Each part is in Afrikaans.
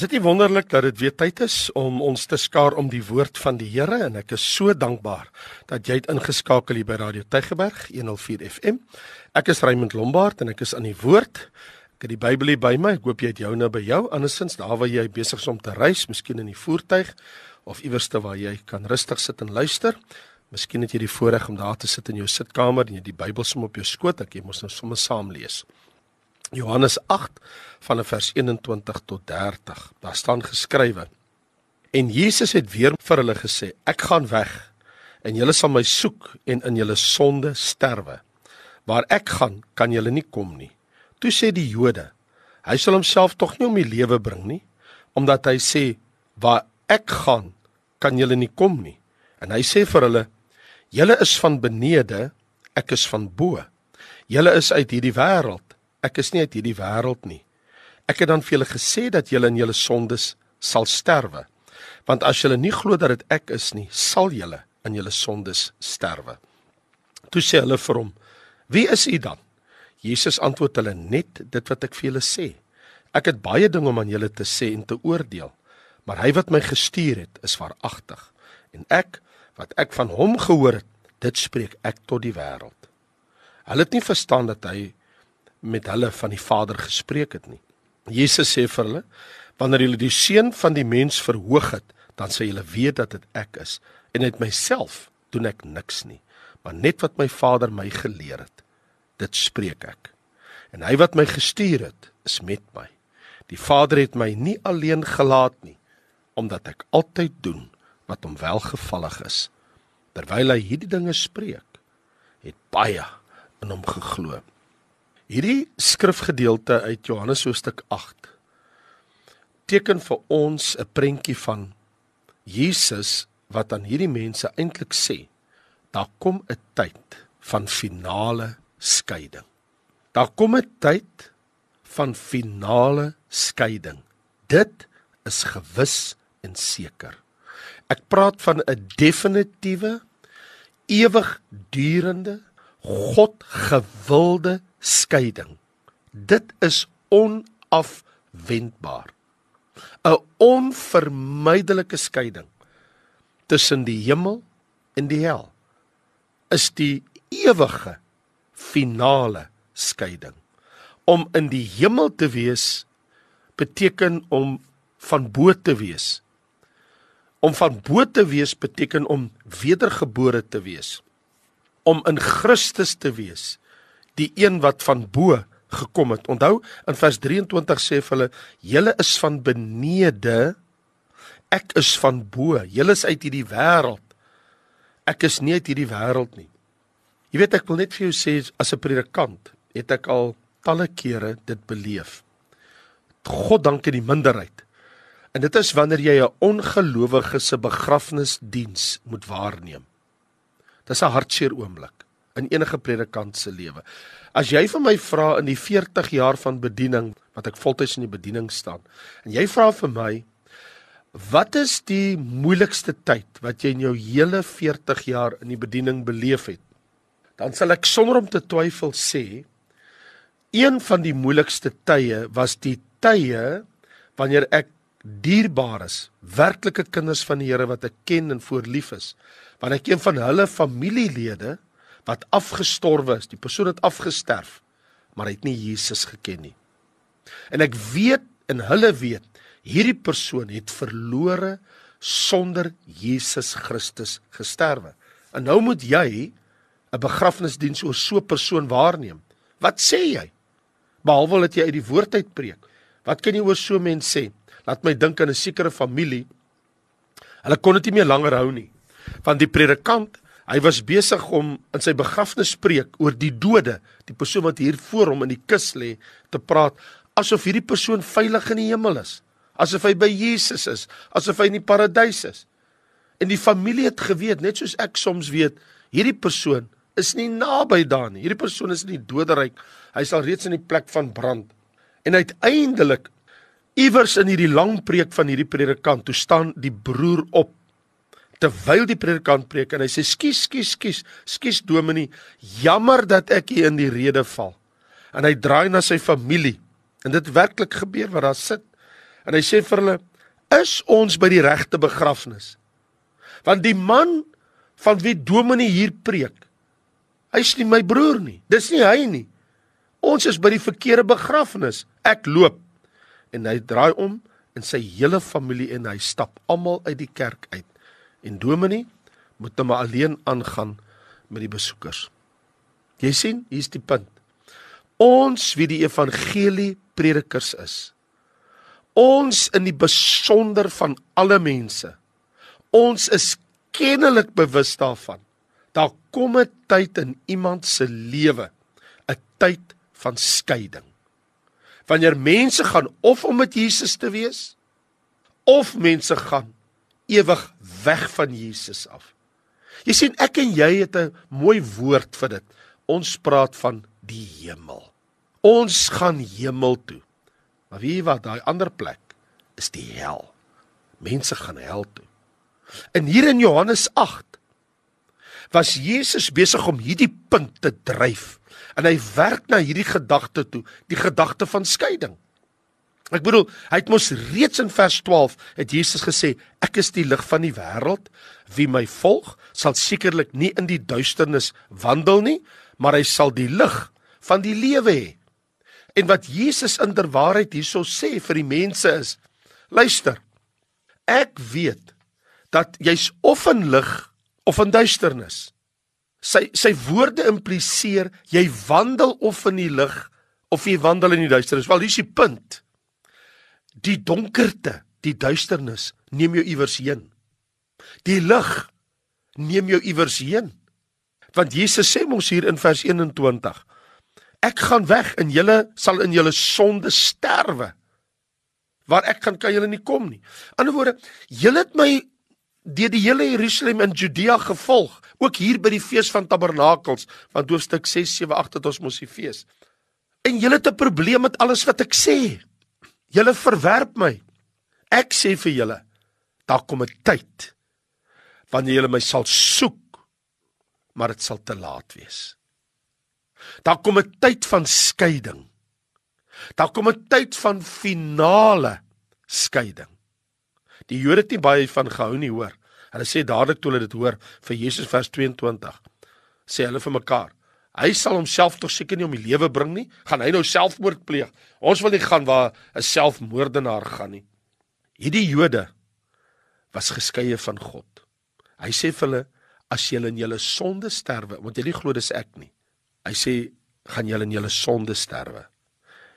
Is dit nie wonderlik dat dit weer tyd is om ons te skaar om die woord van die Here en ek is so dankbaar dat jy het ingeskakel hier by Radio Tygerberg 104 FM. Ek is Raymond Lombard en ek is aan die woord. Ek het die Bybel hier by my. Ek hoop jy het joune by jou. Andersins daar waar jy besig is om te reis, miskien in die voertuig of iewerste waar jy kan rustig sit en luister. Miskien het jy die voorreg om daar te sit in jou sitkamer en jy die Bybel som op jou skoot, ek jy mos nou sommer saam lees. Johannes 8 van vers 21 tot 30. Daar staan geskrywe: En Jesus het weer vir hulle gesê: Ek gaan weg en julle sal my soek en in julle sonde sterwe. Waar ek gaan, kan julle nie kom nie. Toe sê die Jode: Hy sal homself tog nie om die lewe bring nie, omdat hy sê: Waar ek gaan, kan julle nie kom nie. En hy sê vir hulle: Julle is van benede, ek is van bo. Julle is uit hierdie wêreld ek is nie uit hierdie wêreld nie. Ek het dan vir julle gesê dat julle in julle sondes sal sterwe. Want as julle nie glo dat dit ek is nie, sal julle in julle sondes sterwe. Toe sê hulle vir hom: "Wie is u dan?" Jesus antwoord hulle net dit wat ek vir julle sê. Ek het baie dinge om aan julle te sê en te oordeel, maar hy wat my gestuur het, is waaragtig. En ek wat ek van hom gehoor het, dit spreek ek tot die wêreld. Hulle het nie verstaan dat hy met hulle van die Vader gespreek het nie. Jesus sê vir hulle: "Wanneer julle die seun van die mens verhoog het, dan sal julle weet dat dit ek is en uit myself doen ek niks nie, maar net wat my Vader my geleer het, dit spreek ek. En hy wat my gestuur het, is met my. Die Vader het my nie alleen gelaat nie, omdat ek altyd doen wat hom welgevallig is." Terwyl hy hierdie dinge spreek, het baie in hom geglo. Hierdie skrifgedeelte uit Johannes hoofstuk 8 teken vir ons 'n prentjie van Jesus wat aan hierdie mense eintlik sê: Daar kom 'n tyd van finale skeiding. Daar kom 'n tyd van finale skeiding. Dit is gewis en seker. Ek praat van 'n definitiewe ewigdurende God gewilde skeiding. Dit is onafwendbaar. 'n Onvermydelike skeiding tussen die hemel en die hel is die ewige finale skeiding. Om in die hemel te wees beteken om van bo te wees. Om van bo te wees beteken om wedergebore te wees. Om in Christus te wees die een wat van bo gekom het. Onthou in vers 23 sê hulle: "Julle is van benede, ek is van bo. Julle is uit hierdie wêreld. Ek is nie uit hierdie wêreld nie." Jy weet ek wil net vir jou sê as 'n predikant het ek al talle kere dit beleef. God dank in die minderheid. En dit is wanneer jy 'n ongelowige se begrafnisdiens moet waarneem. Dis 'n hartseer oomblik in enige predikant se lewe. As jy vir my vra in die 40 jaar van bediening wat ek voltyds in die bediening staan en jy vra vir my wat is die moeilikste tyd wat jy in jou hele 40 jaar in die bediening beleef het dan sal ek sonder om te twyfel sê een van die moeilikste tye was die tye wanneer ek dierbaar is werklike kinders van die Here wat ek ken en voorlief is wanneer ek een van hulle familielede wat afgestorwe is. Die persoon het afgesterf, maar hy het nie Jesus geken nie. En ek weet en hulle weet hierdie persoon het verlore sonder Jesus Christus gesterwe. En nou moet jy 'n begrafnisdiens oor so 'n persoon waarneem. Wat sê jy? Behalwe dat jy uit die woord uit preek. Wat kan jy oor so 'n mens sê? Laat my dink aan 'n sekere familie. Hulle kon dit nie meer langer hou nie. Want die predikant Hy was besig om in sy begrafnispreek oor die dode, die persoon wat hier voor hom in die kus lê, te praat asof hierdie persoon veilig in die hemel is, asof hy by Jesus is, asof hy in die paradys is. En die familie het geweet, net soos ek soms weet, hierdie persoon is nie naby daar nie. Hierdie persoon is in die doderyk. Hy sal reeds in die plek van brand. En uiteindelik iewers in hierdie lang preek van hierdie predikant, toe staan die broer op terwyl die predikant preek en hy sê skus skus skus skus dominee jammer dat ek hier in die rede val en hy draai na sy familie en dit werklik gebeur wat daar sit En hy sê vir hulle: "Is ons by die regte begrafnis?" Want die man van wie Dominee hier preek, hy's nie my broer nie. Dis nie hy nie. Ons is by die verkeerde begrafnis. Ek loop. En hy draai om in sy hele familie en hy stap almal uit die kerk uit. En Dominee moet hom alleen aangaan met die besoekers. Jy sien, hier's die punt. Ons wie die evangelie predikers is. Ons in die besonder van alle mense. Ons is kennelik bewus daarvan. Daar kom 'n tyd in iemand se lewe, 'n tyd van skeiding. Wanneer mense gaan of om met Jesus te wees of mense gaan ewig weg van Jesus af. Jy sien ek en jy het 'n mooi woord vir dit. Ons praat van die hemel. Ons gaan hemel toe. Maar weet jy wat, daai ander plek is die hel. Mense gaan hel toe. En hier in Johannes 8 was Jesus besig om hierdie punt te dryf en hy werk na hierdie gedagte toe, die gedagte van skeiding. Ek bedoel, hy het mos reeds in vers 12 het Jesus gesê, ek is die lig van die wêreld, wie my volg, sal sekerlik nie in die duisternis wandel nie, maar hy sal die lig van die lewe hê. En wat Jesus inderwaarheid hierso sê vir die mense is, luister, ek weet dat jy's of in lig of in duisternis. Sy sy woorde impliseer jy wandel of in die lig of jy wandel in die duisternis. Wel, hier is die punt. Die donkerte, die duisternis neem jou iewers heen. Die lig neem jou iewers heen. Want Jesus sê mos hier in vers 21: Ek gaan weg en julle sal in julle sonde sterwe. Waar ek gaan kan julle nie kom nie. In ander woorde, julle het my deur die hele Jerusalem en Judea gevolg, ook hier by die fees van tabernakels, want hoofstuk 6 7 8 het ons mos die fees. En julle het 'n probleem met alles wat ek sê. Julle verwerp my. Ek sê vir julle, daar kom 'n tyd wanneer julle my sal soek, maar dit sal te laat wees. Daar kom 'n tyd van skeiding. Daar kom 'n tyd van finale skeiding. Die Jode het nie baie van gehou nie, hoor. Hulle sê dadelik toe hulle dit hoor vir Jesus vers 22. Sê hulle vir mekaar: Hy sal homself tog seker nie om die lewe bring nie. Gaan hy nou selfmoord pleeg? Ons wil nie gaan waar 'n selfmoordenaar gaan nie. Hierdie Jode was geskeie van God. Hy sê vir hulle: As julle in julle sonde sterwe, want julle glo dis ek nie. Hy sê: Gaan julle in julle sonde sterwe.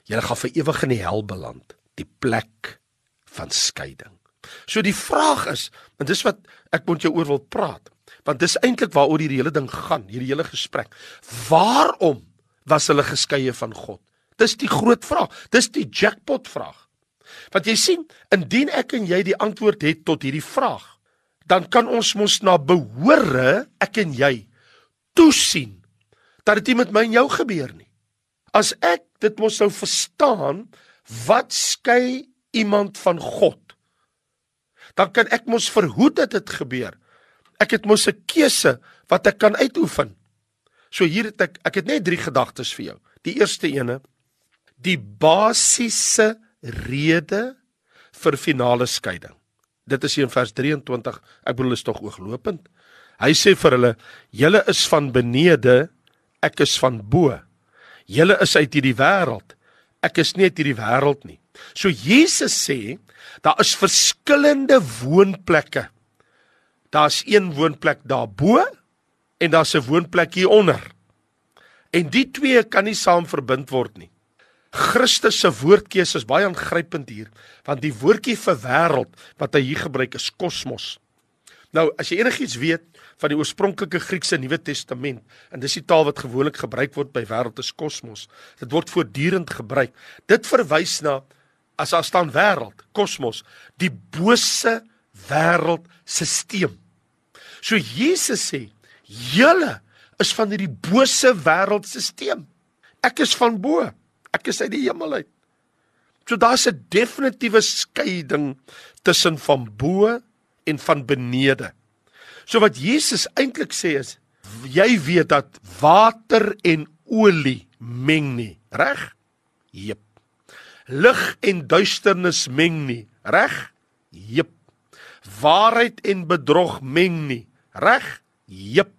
Julle gaan vir ewig in die hel beland, die plek van skeiding. So die vraag is, en dis wat ek moet jou oor wil praat, want dis eintlik waaroor hierdie hele ding gaan, hierdie hele gesprek. Waarom was hulle geskeie van God? Dis die groot vraag. Dis die jackpot vraag. Want jy sien, indien ek en jy die antwoord het tot hierdie vraag, dan kan ons mos na behore, ek en jy, toesien dat dit nie met my en jou gebeur nie. As ek dit mos sou verstaan, wat skei iemand van God? dan kan ek mos verhoed dat dit gebeur. Ek het mos 'n keuse wat ek kan uitoefen. So hier het ek ek het net drie gedagtes vir jou. Die eerste ene die basiese rede vir finale skeiding. Dit is in vers 23. Ek bedoel is tog ooglopend. Hy sê vir hulle: "Julle is van benede, ek is van bo. Julle is uit hierdie wêreld. Ek is nie uit hierdie wêreld nie." So Jesus sê, daar is verskillende woonplekke. Daar's een woonplek daarbo en daar's 'n woonplek hier onder. En die twee kan nie saam verbind word nie. Christus se woordkeuse is baie aangrypend hier, want die woordjie vir wêreld wat hy hier gebruik is kosmos. Nou, as jy enigiets weet van die oorspronklike Griekse Nuwe Testament, en dis die taal wat gewoonlik gebruik word by wêreld is kosmos. Dit word voortdurend gebruik. Dit verwys na as daar staan wêreld, kosmos, die bose wêreldstelsel. So Jesus sê, julle is van hierdie bose wêreldstelsel. Ek is van bo. Ek is uit die hemel uit. So daar's 'n definitiewe skeiding tussen van bo en van benede. So wat Jesus eintlik sê is jy weet dat water en olie meng nie, reg? Jep. lig en duisternis meng nie. Reg? Jep. Waarheid en bedrog meng nie. Reg? Jep.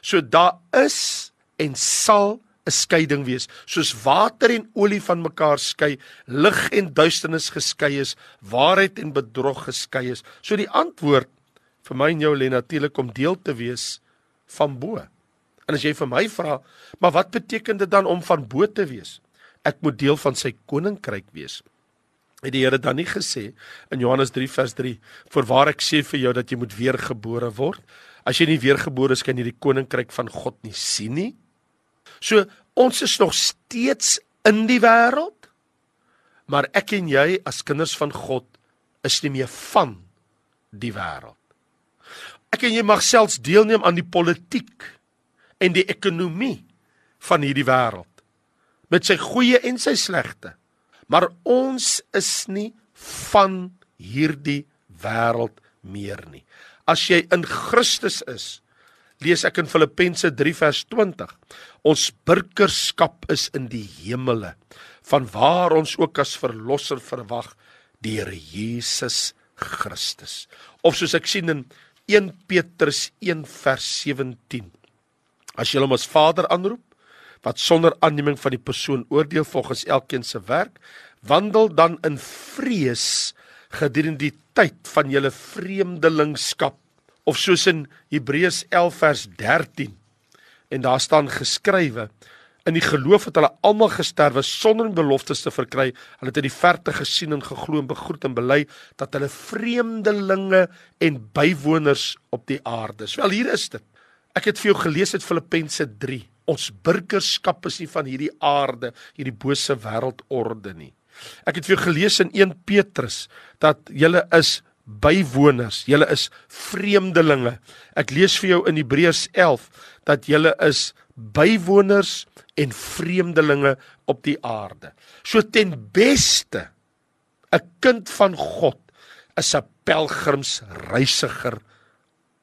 So daar is en sal 'n skeiding wees, soos water en olie van mekaar skei, lig en duisternis geskei is, waarheid en bedrog geskei is. So die antwoord vir my en jou lê natuurlik om deel te wees van bo. En as jy vir my vra, maar wat beteken dit dan om van bo te wees? Ek moet deel van sy koninkryk wees. Het die Here dan nie gesê in Johannes 3 vers 3: "Voorwaar ek sê vir jou dat jy moet weergebore word. As jy nie weergebore is, kan jy die koninkryk van God nie sien nie." So ons is nog steeds in die wêreld, maar ek en jy as kinders van God is nie meer van die wêreld. Ek en jy mag selfs deelneem aan die politiek en die ekonomie van hierdie wêreld met sy goeie en sy slegte. Maar ons is nie van hierdie wêreld meer nie. As jy in Christus is, lees ek in Filippense 3 vers 20. Ons burgerskap is in die hemele, vanwaar ons ook as verlosser verwag die Here Jesus Christus. Of soos ek sien in 1 Petrus 1 vers 17. As jy hom as Vader aanroep, wat sonder aanneming van die persoon oordeel volgens elkeen se werk, wandel dan in vrees gedurende die tyd van julle vreemdelingskap of soos in Hebreërs 11 vers 13 en daar staan geskrywe in die geloof het hulle almal gesterwe sonder beloftes te verkry. Hulle het in die verte gesien en geglo en begroet en bely dat hulle vreemdelinge en bywoners op die aarde is. Wel hier is dit. Ek het vir jou gelees uit Filippense 3 ons burgerskap is nie van hierdie aarde hierdie bose wêreldorde nie ek het vir jou gelees in 1 Petrus dat julle is bywoners, julle is vreemdelinge. Ek lees vir jou in Hebreërs 11 dat julle is bywoners en vreemdelinge op die aarde. So ten beste 'n kind van God is 'n pelgrimsreisiger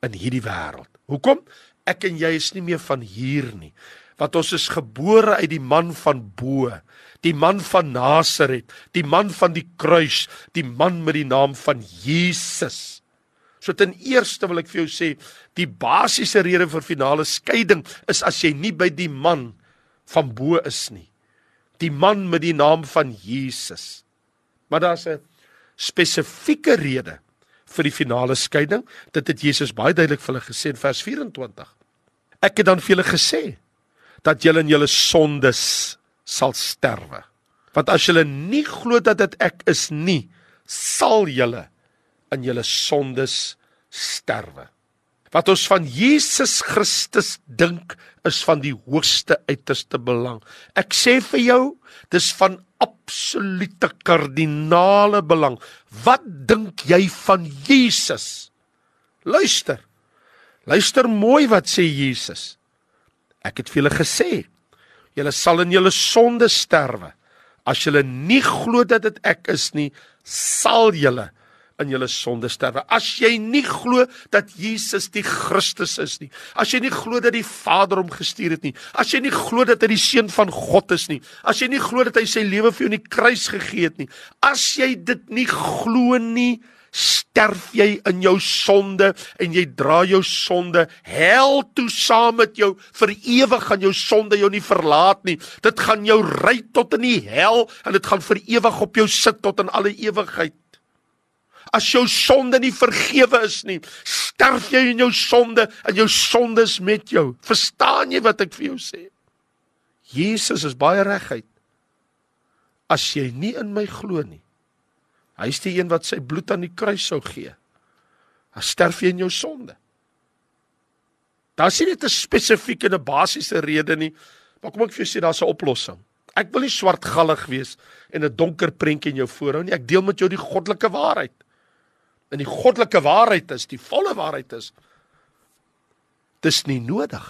in hierdie wêreld. Hoekom? Ek en jy is nie meer van hier nie. Want ons is gebore uit die man van bo die man van Nasaret, die man van die kruis, die man met die naam van Jesus. So ten eerste wil ek vir jou sê, die basiese rede vir finale skeiding is as jy nie by die man van bo is nie. Die man met die naam van Jesus. Maar daar's 'n spesifieke rede vir die finale skeiding. Dit het Jesus baie duidelik vir hulle gesê in vers 24. Ek het dan vir julle gesê dat julle in julle sondes sal sterwe. Want as julle nie glo dat dit ek is nie, sal julle in julle sondes sterwe. Wat ons van Jesus Christus dink is van die hoogste uiterste belang. Ek sê vir jou, dis van absolute kardinale belang. Wat dink jy van Jesus? Luister. Luister mooi wat sê Jesus. Ek het vir julle gesê, julle sal in julle sonde sterwe. As julle nie glo dat dit ek is nie, sal julle in julle sonde sterwe. As jy nie glo dat Jesus die Christus is nie, as jy nie glo dat die Vader hom gestuur het nie, as jy nie glo dat hy die seun van God is nie, as jy nie glo dat hy sy lewe vir jou in die kruis gegee het nie, as jy dit nie glo nie, sterf jy in jou sonde en jy dra jou sonde. Hel toe saam met jou vir ewig gaan jou sonde jou nie verlaat nie. Dit gaan jou ry tot in die hel en dit gaan vir ewig op jou sit tot in alle ewigheid as jou sonde nie vergewe is nie sterf jy in jou sonde en jou sonde is met jou verstaan jy wat ek vir jou sê Jesus is baie reguit as jy nie in my glo nie Hy is die een wat sy bloed aan die kruis sou gee. Dan sterf jy in jou sonde. Daar sien dit 'n spesifieke en 'n basiese rede nie. Maar kom ek vir jou sê daar's 'n oplossing. Ek wil nie swartgallig wees en 'n donker prentjie in jou voorhou nie. Ek deel met jou die goddelike waarheid. En die goddelike waarheid is, die volle waarheid is dis nie nodig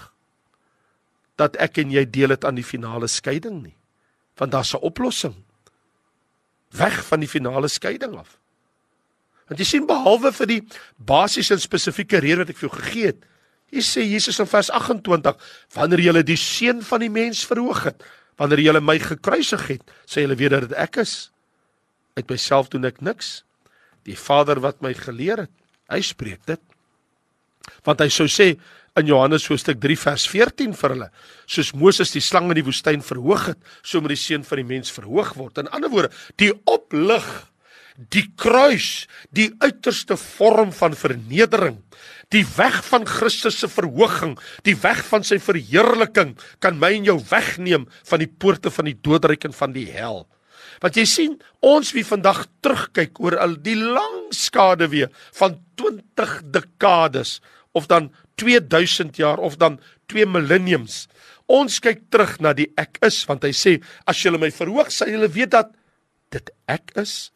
dat ek en jy deel dit aan die finale skeiding nie. Want daar's 'n oplossing weg van die finale skeiding af. Want jy sien behalwe vir die basiese en spesifieke rede wat ek vir jou gegee het, hier sê Jesus in vers 28, wanneer jy die seun van die mens verhoog het, wanneer jy my gekruisig het, sê jy weet dat ek is. Uit myself doen ek niks. Die Vader wat my geleer het, hy spreek dit. Want hy sou sê in Johannes hoofstuk 3 vers 14 vir hulle, soos Moses die slang in die woestyn verhoog het, so moet die seun van die mens verhoog word. In ander woorde, die oplig, die kruis, die uiterste vorm van vernedering, die weg van Christus se verhoging, die weg van sy verheerliking kan my en jou wegneem van die poorte van die doodryk en van die hel. Want jy sien, ons wie vandag terugkyk oor al die lang skade weer van 20 dekades of dan 2000 jaar of dan 2 millenniums. Ons kyk terug na die ek is want hy sê as julle my verhoog sal julle weet dat dit ek is.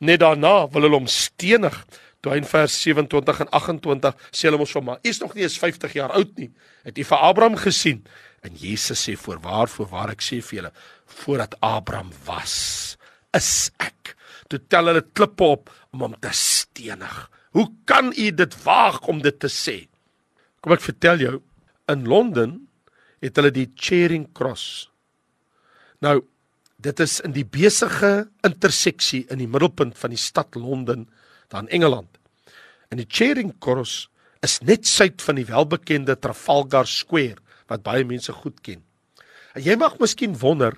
Net daarna wil hulle hom stenig. Toe in vers 27 en 28 sê hulle mos vir maar, "Is nog nie eens 50 jaar oud nie. Het jy vir Abraham gesien?" En Jesus sê voorwaar voorwaar ek sê vir julle, voordat Abraham was, is ek. Toe tel hulle klippe op om hom te stenig. Hoe kan u dit waag om dit te sê? Kom ek vertel jou, in Londen het hulle die Charing Cross. Nou, dit is in die besige interseksie in die middelpunt van die stad Londen, daar in Engeland. En die Charing Cross is net suid van die welbekende Trafalgar Square wat baie mense goed ken. En jy mag miskien wonder,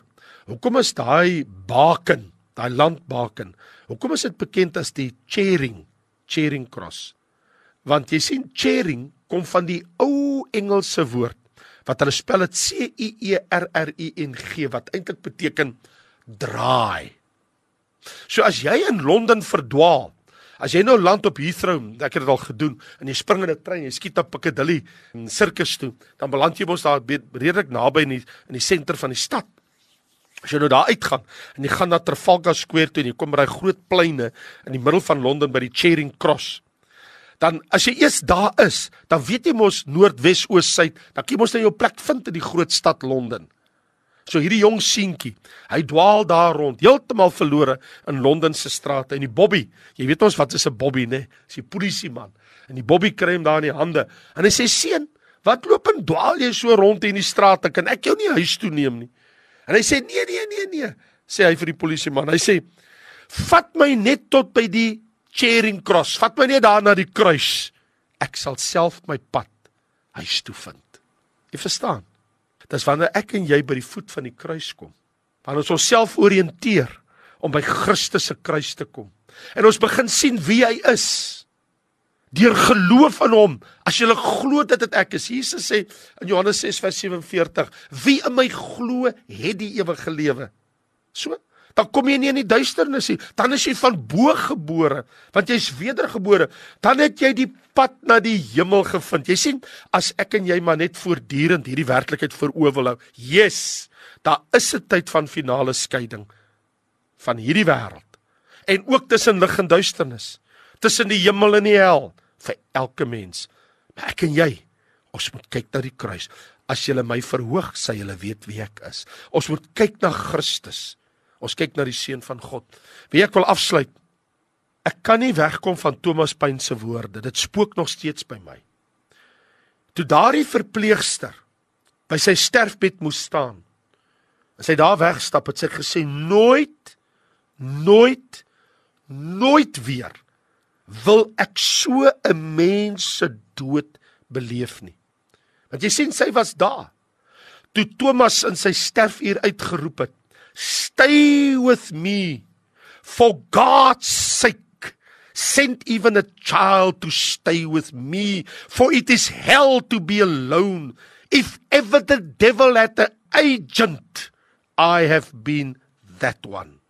hoekom is daai baken, daai landbaken, hoekom is dit bekend as die Charing, Charing Cross? Want jy sien Charing kom van die ou Engelse woord wat hulle spel dit C I E R R I N G wat eintlik beteken draai. So as jy in Londen verdwaal, as jy nou land op Heathrow, ek het dit al gedoen, en jy spring in 'n trein, jy skiet op Piccadilly en sirkus toe, dan beland jy mos daar redelik naby in die in die senter van die stad. As jy nou daar uitgaan en jy gaan na Trafalgar Square toe en jy kom by daai groot pleine in die middel van Londen by die Charing Cross dan as jy eers daar is, dan weet jy mos noord, wes, oos, suid, dan kan jy mos net jou plek vind in die groot stad Londen. So hierdie jong seentjie, hy dwaal daar rond, heeltemal verlore in Londen se strate en die Bobby, jy weet ons wat is 'n Bobby nê? Dis die polisie man. En die Bobby kry hom daar in die hande. En hy sê seun, wat loop en dwaal jy so rond in die strate? Kan ek jou nie huis toe neem nie? En hy sê nee nee nee nee, sê hy vir die polisie man. Hy sê vat my net tot by die Charing Cross. Vat my net daar na die kruis. Ek sal self my pad huis toe vind. Jy verstaan? Dis wanneer ek en jy by die voet van die kruis kom, wanneer ons onsself oriënteer om by Christus se kruis te kom. En ons begin sien wie hy is deur geloof in hom. As jy glo dat dit ek is. Jesus sê in Johannes 6 vers 47, wie in my glo, het die ewige lewe. So dan kom jy nie in die duisternis nie. Dan is jy van bo gebore, want jy's wedergebore. Dan het jy die pad na die hemel gevind. Jy sien, as ek en jy maar net voortdurend hierdie werklikheid voor oë wil hou. Yes, daar is 'n tyd van finale skeiding van hierdie wêreld. En ook tussen lig en duisternis, tussen die hemel en die hel vir elke mens. Maar ek en jy, ons moet kyk na die kruis. As jy my verhoog, sê jy weet wie ek is. Ons moet kyk na Christus. Ons kyk na die seun van God. Wie ek wil afsluit. Ek kan nie wegkom van Thomas Paine se woorde. Dit spook nog steeds by my. Toe daardie verpleegster by sy sterfbed moes staan. As hy daar wegstap, het sy gesê nooit nooit nooit weer wil ek so 'n mens se dood beleef nie. Want jy sien sy was daar. Toe Thomas in sy sterfuur uitgeroep het, Stay with me. For God's sake, send even a child to stay with me, for it is hell to be alone. If ever the devil had an agent, I have been that one.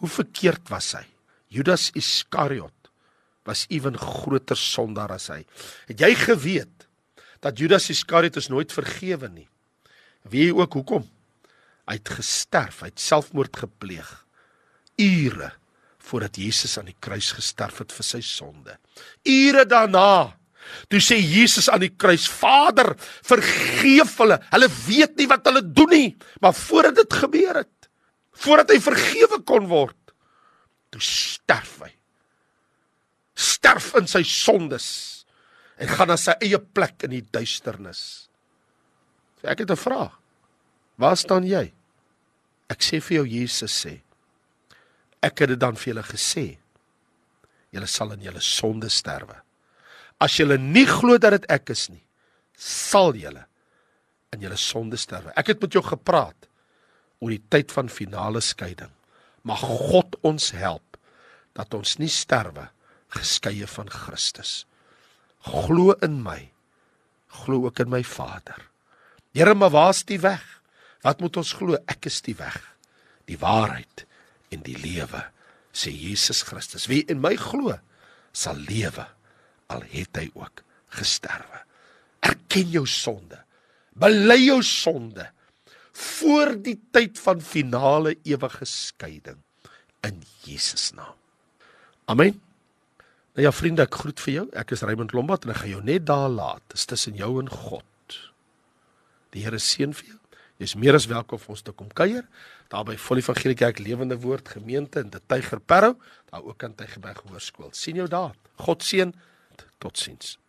Hoe verkeerd was hy? Judas Iskariot was ewen groter sondaar as hy. Het jy geweet dat Judas Iskariot is nooit vergewe nie? Wie ook hoekom? Hy het gesterf, hy het selfmoord gepleeg. Ure voordat Jesus aan die kruis gesterf het vir sy sonde. Ure daarna Toe sê Jesus aan die kruis: Vader, vergeef hulle. Hulle weet nie wat hulle doen nie. Maar voordat dit gebeur het, voordat hy vergewe kon word, toe sterf hy. Sterf in sy sondes en gaan na sy eie plek in die duisternis. So ek het 'n vraag. Waar staan jy? Ek sê vir jou Jesus sê Ek het dit dan vir julle gesê. Julle sal in julle sonde sterwe. As julle nie glo dat dit ek is nie, sal julle in julle sonde sterwe. Ek het met jou gepraat oor die tyd van finale skeiding. Mag God ons help dat ons nie sterwe geskeie van Christus. Glo in my. Glo ook in my Vader. Here, maar waar's die weg? Wat moet ons glo? Ek is die weg, die waarheid en die lewe, sê Jesus Christus. Wie in my glo, sal lewe al het hy ook gesterwe. Erken jou sonde. Bely jou sonde voor die tyd van finale ewige skeiding in Jesus naam. Amen. Nou ja vriende, ek groet vir jou. Ek is Raymond Lombard en ek gaan jou net daar laat. Dit is tussen jou en God. Die Here seën vir jou. Jy's meer as welkom vir ons te kom kuier daar by Volle Evangelie Kerk Lewende Woord Gemeente in die Tygerparrow, daar ook aan Tygerberg Hoërskool. sien jou daar. God seën. Totsiens.